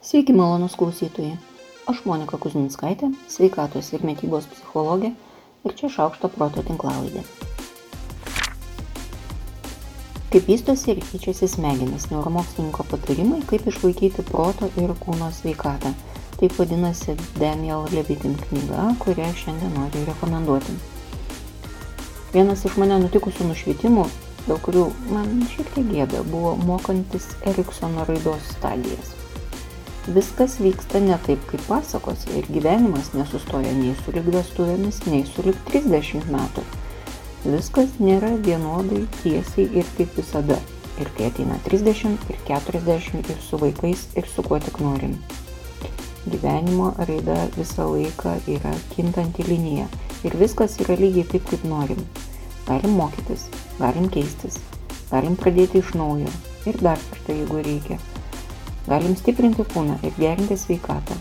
Sveiki malonus klausytojai. Aš Monika Kuzminskaitė, sveikatos ir mytybos psichologė ir čia šaukšto proto tinklalaidė. Kaip vystosi ir keičiasi smegenis, neuromokslininko patarimai, kaip išlaikyti proto ir kūno sveikatą. Taip vadinasi Daniel Levitin knyga, kurią šiandien noriu rekomenduoti. Vienas iš mane nutikusių nušvitimų, dėl kurių man šiek tiek gėda, buvo mokantis Eriksono raidos stadijas. Viskas vyksta ne taip, kaip pasakose ir gyvenimas nesustoja nei su lyg vestuvėmis, nei su lyg 30 metų. Viskas nėra vienodai tiesiai ir kaip visada. Ir kai ateina 30 ir 40 ir su vaikais ir su kuo tik norim. Gyvenimo raida visą laiką yra kintanti linija ir viskas yra lygiai taip, kaip norim. Galim mokytis, galim keistis, galim pradėti iš naujo ir dar kartą, jeigu reikia. Galim stiprinti kūną ir gerinti sveikatą.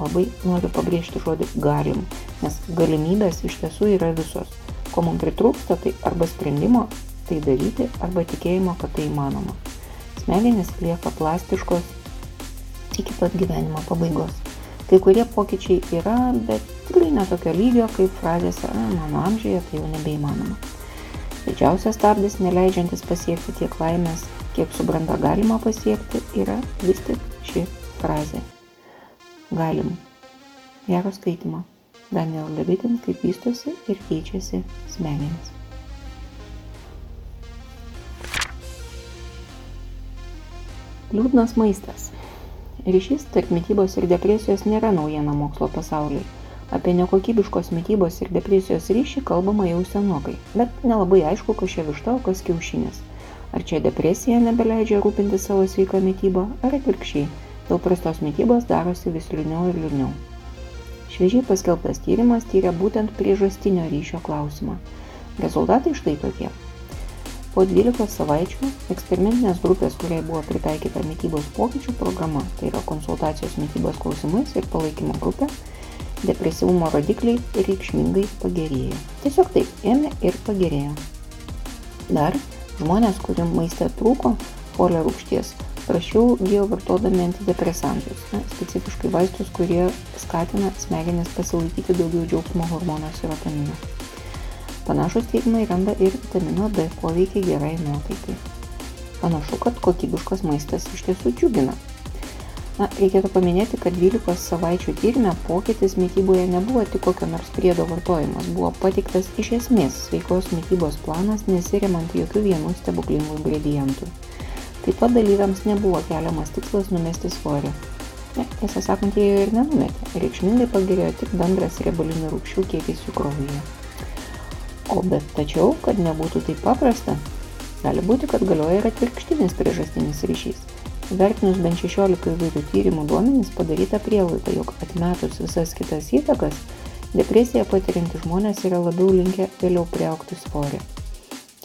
Labai noriu pabrėžti žodį galim, nes galimybės iš tiesų yra visos. Ko mums pritrūksta, tai arba sprendimo tai daryti, arba tikėjimo, kad tai įmanoma. Smegenys lieka plastiškos iki pat gyvenimo pabaigos. Kai kurie pokyčiai yra, bet tikrai netokio lygio, kaip frazėse, mano amžiuje tai jau nebeįmanoma. Didžiausias stabdis, neleidžiantis pasiekti tiek laimės, kiek su branda galima pasiekti, yra vis tik ši frazė. Galim. Gero skaitimo. Daniel Levitin, kaip vystosi ir keičiasi smegenis. Liūdnas maistas. Ryšys tarp mytybos ir depresijos nėra naujiena mokslo pasauliui. Apie nekokybiškos mytybos ir depresijos ryšį kalbama jau senokai, bet nelabai aišku, kas čia višta, o kas kiaušinis. Ar čia depresija nebeleidžia rūpinti savo sveiką mytybą, ar atvirkščiai, dėl prastos mytybos darosi vis liūdniau ir liūdniau. Šviežiai paskelbtas tyrimas tyria būtent priežastinio ryšio klausimą. Rezultatai štai tokie po dvylikos savaičių eksperimentinės grupės kuriai buvo pritaikyta mitybos pokyčių programa tai yra konsultacijos mitybos klausimais ir palaikymo grupė depresyvumo rodikliai reikšmingai pagerėjo tiesiog taip ėmė ir pagerėjo dar žmonės kuriem maiste trūko folio rūgšties prašiau gijo vartodami antidepresantus na, specifiškai vaistus kurie skatina smegenis pasilaikyti daugiau džiaugsmo hormono serotonino Panašus tyrimai randa ir vitamino D poveikį gerai nuotaikai. Panašu, kad kokybiškas maistas iš tiesų džiugina. Na, reikėtų paminėti, kad 12 savaičių tyrimė pokytis mytyboje nebuvo tik kokio nors priedo vartojimas, buvo patiktas iš esmės sveikos mytybos planas nesiremant jokių vienų stebuklingų ingredientų. Taip pat dalyviams nebuvo keliamas tikslas numesti svorį. Ne, tiesą sakant, jie jo ir nenumetė. Reikšmingai pagerėjo tik bendras riebalinių rūgščių kiekis jų kraujyje. O bet tačiau, kad nebūtų taip paprasta, gali būti, kad galioja ir atvirkštinis priežastinis ryšys. Vertinus bent 16 įvairių tyrimų duomenys padaryta prielaida, jog atmetus visas kitas įtakas, depresiją patiriantys žmonės yra labiau linkę vėliau priaukti svorį.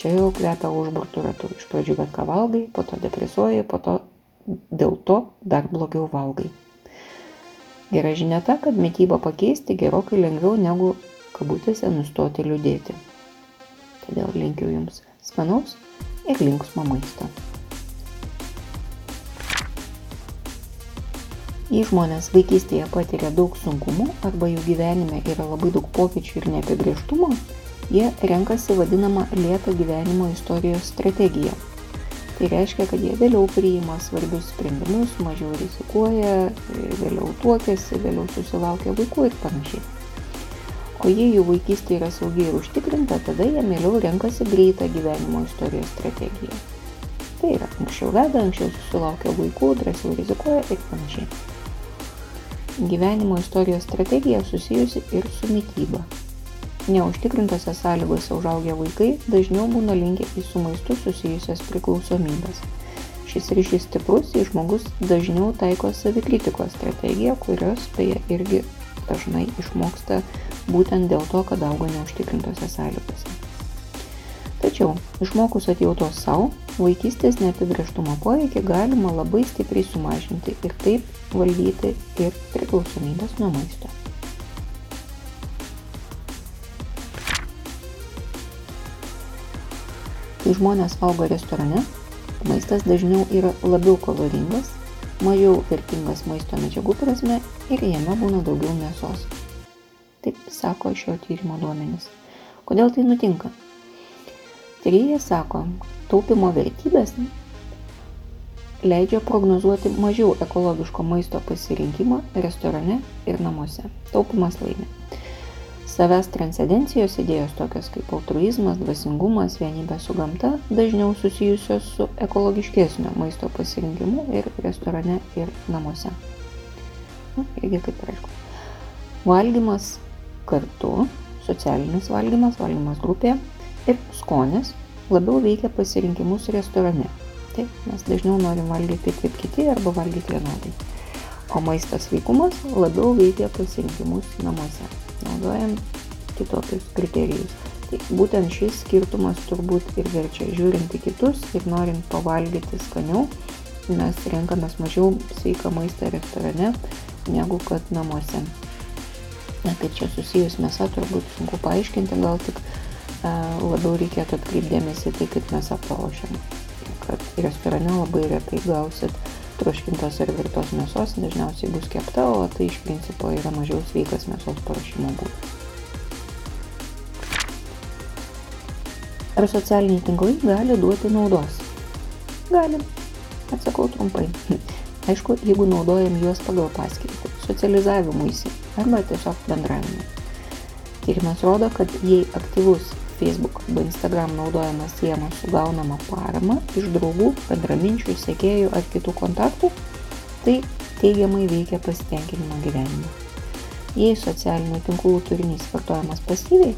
Čia jau kvepia užburtų ratų. Iš pradžių bet ką valgai, po to depresuoji, po to dėl to dar blogiau valgai. Gera žinia ta, kad mytybą pakeisti gerokai lengviau negu kabutėse nustoti liūdėti. Todėl linkiu Jums skanaus ir linksmo maisto. Jei žmonės vaikystėje patiria daug sunkumų arba jų gyvenime yra labai daug pokyčių ir neapibrieštumo, jie renkasi vadinamą lėtą gyvenimo istorijos strategiją. Tai reiškia, kad jie vėliau priima svarbius sprendimus, mažiau rizikuoja, vėliau tuokėsi, vėliau susilaukia vaikų ir panašiai o jei jų vaikystė yra saugi ir užtikrinta, tada jie mieliau renkasi greitą gyvenimo istorijos strategiją. Tai yra, anksčiau veda, anksčiau susilaukia vaikų, drąsiau rizikuoja ir panašiai. Gyvenimo istorijos strategija susijusi ir su mytyba. Neužtikrintose sąlygose užaugę vaikai dažniau būna linkę į su maistu susijusias priklausomybės. Šis ryšys stiprus, jei žmogus dažniau taiko savikritikos strategiją, kurios beje irgi dažnai išmoksta būtent dėl to, kad auga neužtikrintose sąlygose. Tačiau išmokus atjautos savo, vaikystės neapibrieštumo poveikį galima labai stipriai sumažinti ir taip valdyti ir priklausomybės nuo maisto. Kai žmonės valgo restorane, maistas dažniau yra labiau kaloringas mažiau vertingas maisto medžiagų prasme ir jame būna daugiau mėsos. Taip sako šio tyrimo duomenys. Kodėl tai nutinka? Tyrėjai sako, taupimo vertybės leidžia prognozuoti mažiau ekologiško maisto pasirinkimą restorane ir namuose. Taupimas laimi savęs transcendencijos idėjos tokios kaip altruizmas, dvasingumas, vienybė su gamta dažniau susijusios su ekologiškesnio maisto pasirinkimu ir restorane ir namuose. Na, irgi kaip ir aišku. Valgymas kartu, socialinis valgymas, valgymas grupė ir skonis labiau veikia pasirinkimus restorane. Taip, mes dažniau norim valgyti taip kaip kiti arba valgyti vienodai. O maistas veikumas labiau veikia pasirinkimus namuose naudojam kitokius kriterijus. Tai būtent šis skirtumas turbūt ir verčia žiūrint į kitus ir norint pavalgyti skaniau, mes renkamės mažiau sveiką maistą restorane negu kad namuose. Na, kaip čia susijus mėsa, turbūt sunku paaiškinti, gal tik labiau reikėtų atkreipdėmėsi tai, kaip mėsą paruošiam. Kad restorane labai retai gausit troškintos ar virtos mėsos dažniausiai bus kepta, o tai iš principo yra mažiau sveikas mėsos paruošimo būdas. Ar socialiniai tinklai gali duoti naudos? Gali. Atsakau trumpai. Aišku, jeigu naudojam juos pagal paskirtį, socializavimuisi arba tiesiog bendravimui. Tyrimas rodo, kad jei aktyvus Facebook arba Instagram naudojamas siejamas su gaunama parama iš draugų, bendraminčių, sekėjų ar kitų kontaktų, tai teigiamai veikia pasitenkinimą gyvenimą. Jei socialinių tinklų turinys vartojamas pasyviai,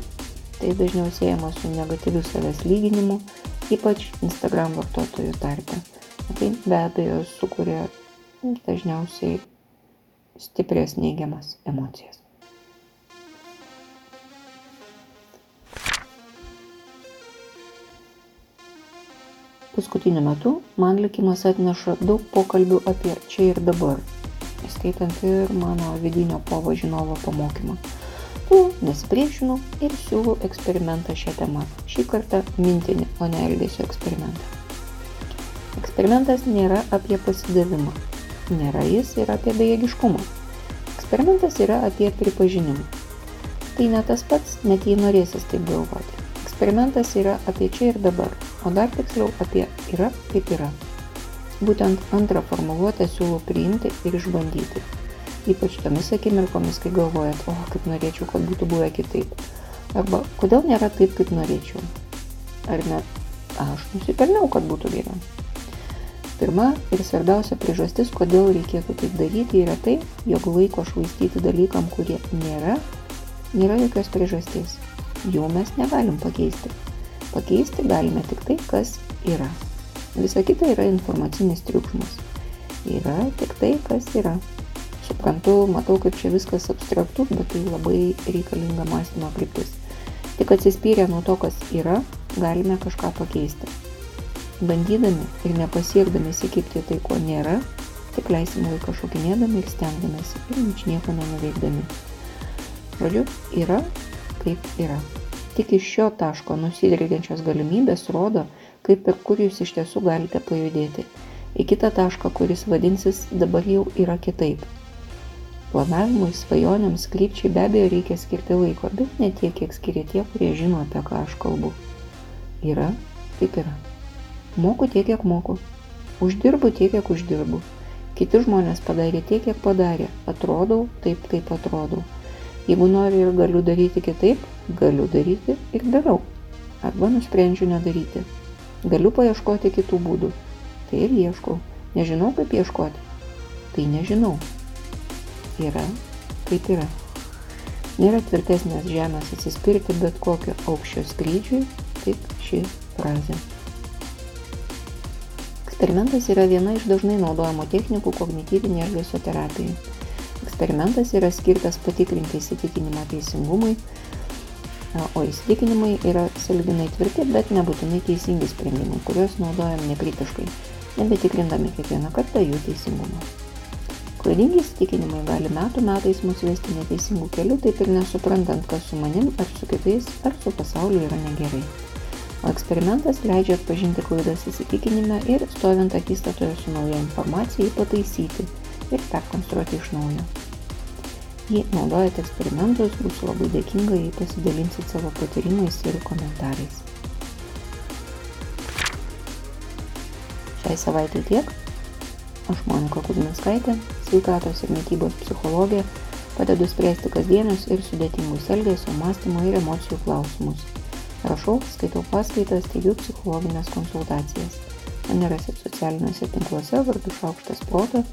tai dažniau siejamas su negatyviu savęs lyginimu, ypač Instagram vartotojų tarpe. Tai be abejo sukuria dažniausiai stiprias neigiamas emocijas. Paskutiniu metu man likimas atneša daug pokalbių apie čia ir dabar, įskaitant ir mano vidinio povo žinovo pamokymą. Tu nesipriešinu ir siūlau eksperimentą šią temą. Šį kartą mintinį, o ne elgesio eksperimentą. Eksperimentas nėra apie pasidavimą. Nėra jis ir apie bejėgiškumą. Eksperimentas yra apie pripažinimą. Tai ne tas pats, net jei norėsis taip galvoti. Eksperimentas yra apie čia ir dabar, o dar tiksliau apie yra kaip yra. Būtent antrą formuluotę siūlau priimti ir išbandyti. Ypač tomis akimirkomis, kai galvojat, o kaip norėčiau, kad būtų buvę kitaip. Arba kodėl nėra taip, kaip norėčiau. Ar net aš nusipelniau, kad būtų geriau. Pirma ir svarbiausia priežastis, kodėl reikėtų taip daryti, yra tai, jog laiko švaistyti dalykam, kurie nėra, nėra jokios priežasties. Jų mes negalim pakeisti. Pakeisti galime tik tai, kas yra. Visa kita yra informacinis triukšmas. Yra tik tai, kas yra. Suprantu, matau, kaip čia viskas abstraktu, bet tai labai reikalinga mąstymo kryptis. Tik atsispyrę nuo to, kas yra, galime kažką pakeisti. Bandydami ir nepasiekdami įsikipti tai, ko nėra, tik leisim laiką šokinėdami ir stengdamėsi ir ničnieko nenuveikdami. Žodžiu, yra kaip yra. Tik iš šio taško nusidrigiančios galimybės rodo, kaip ir kur jūs iš tiesų galite pajudėti. Į kitą tašką, kuris vadinsis dabar jau yra kitaip. Planavimui, svajonėms, krypčiai be abejo reikia skirti laiko, bet ne tiek, kiek skiria tie, kurie žino, apie ką aš kalbu. Yra, taip yra. Moku tiek, kiek moku. Uždirbu tiek, kiek uždirbu. Kiti žmonės padarė tiek, kiek padarė. Atrodau taip, kaip atrodau. Jeigu noriu ir galiu daryti kitaip, galiu daryti ir darau. Arba nusprendžiu nedaryti. Galiu paieškoti kitų būdų. Tai ir ieškau. Nežinau, kaip ieškoti. Tai nežinau. Yra, kaip yra. Nėra tvirtesnės žemės atsispirti bet kokio aukščio skrydžiui, tik ši frazė. Eksperimentas yra viena iš dažnai naudojamų technikų kognityvinė elgesio terapijai. Eksperimentas yra skirtas patikrinti įsitikinimo teisingumui, o įsitikinimai yra saliginai tvirti, bet nebūtinai teisingi sprendimai, kuriuos naudojam nekritiškai, nebetikrindami kiekvieną kartą jų teisingumą. Klaidingi įsitikinimai gali metų metais mus vesti neteisingų kelių, taip ir nesuprantant, kas su manim, ar su kitais, ar su pasauliu yra negerai. o eksperimentas leidžia atpažinti klaidas įsitikinime ir, stovint akistatoje su nauja informacija, jį pataisyti ir perkonstruoti iš naujo. Jei naudojate eksperimentus, būsiu labai dėkinga, jei pasidalinsit savo patyrimais ir komentarais. Šiai savaitai tiek. Aš Monika Kuzminskaitė, sveikatos ir mytybos psichologė, padedu spręsti kasdienius ir sudėtingus elgesio, mąstymo ir emocijų klausimus. Rašau, skaitau paskaitas, teigiu psichologinės konsultacijas. Mane rasit socialiniuose tinkluose vardu Šaukštas Proto,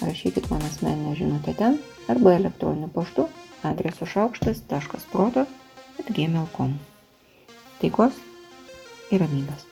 rašykit man asmeninę žinutę ten arba elektroniniu paštu adresu šaukštas.proto atgmail.com. Taikos ir ramybės.